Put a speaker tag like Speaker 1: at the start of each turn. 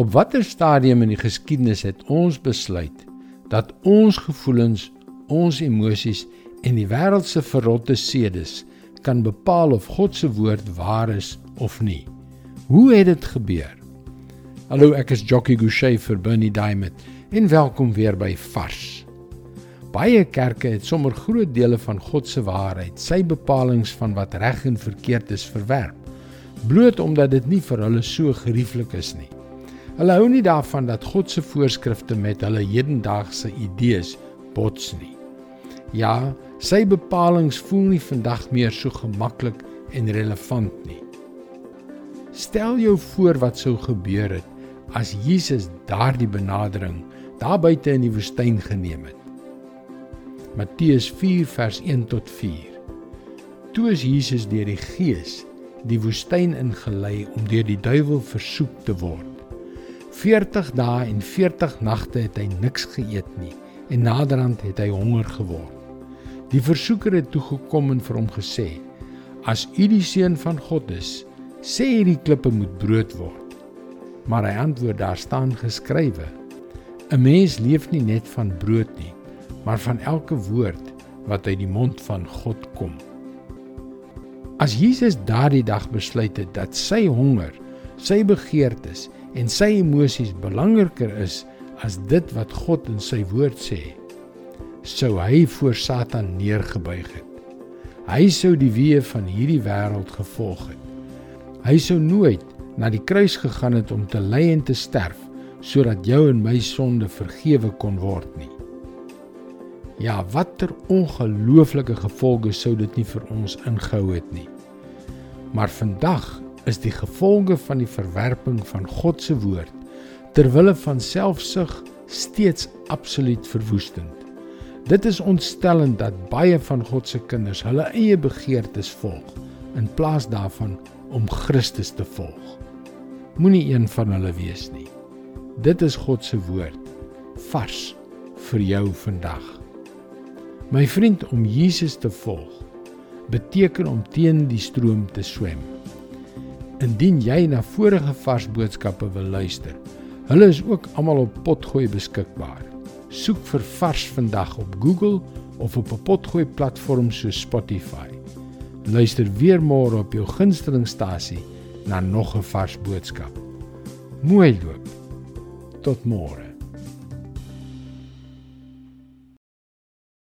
Speaker 1: Op watter stadium in die geskiedenis het ons besluit dat ons gevoelens, ons emosies en die wêreld se verrotte sedes kan bepaal of God se woord waar is of nie? Hoe het dit gebeur? Hallo, ek is Jockey Gouchee vir Bernie Diamond en welkom weer by Vars. Baie kerke het sommer groot dele van God se waarheid, sy bepalinge van wat reg en verkeerd is verwerp, bloot omdat dit nie vir hulle so gerieflik is nie. Hulle hou nie daarvan dat God se voorskrifte met hulle hedendaagse idees bots nie. Ja, sy bepalinge voel nie vandag meer so gemaklik en relevant nie. Stel jou voor wat sou gebeur het as Jesus daardie benadering daar buite in die woestyn geneem het. Matteus 4 vers 1 tot 4. Toe is Jesus deur die Gees die woestyn ingelei om deur die duiwel versoek te word. 40 dae en 40 nagte het hy niks geëet nie en naderhand het hy honger geword. Die versoeker het toe gekom en vir hom gesê: "As u die seun van God is, sê hierdie klippe moet brood word." Maar hy antwoord: "Daar staan geskrywe: 'n Mens leef nie net van brood nie, maar van elke woord wat uit die mond van God kom." As Jesus daardie dag besluit het dat sy honger, sy begeertes en sy emosies belangriker is as dit wat God in sy woord sê, sou hy voor Satan neergebuig het. Hy sou die weë van hierdie wêreld gevolg het. Hy sou nooit na die kruis gegaan het om te ly en te sterf sodat jou en my sonde vergewe kon word nie. Ja, watter ongelooflike gevolge sou dit nie vir ons ingehou het nie. Maar vandag is die gevolge van die verwerping van God se woord ter wille van selfsug steeds absoluut verwoestend. Dit is ontstellend dat baie van God se kinders hulle eie begeertes volg in plaas daarvan om Christus te volg. Moenie een van hulle wees nie. Dit is God se woord vars vir jou vandag. My vriend om Jesus te volg beteken om teen die stroom te swem. Indien jy na vorige vars boodskappe wil luister, hulle is ook almal op Potgooi beskikbaar. Soek vir Vars vandag op Google of op 'n Potgooi platform so Spotify. Luister weer môre op jou gunstelingstasie na nog 'n vars boodskap. Mooi loop. Tot môre.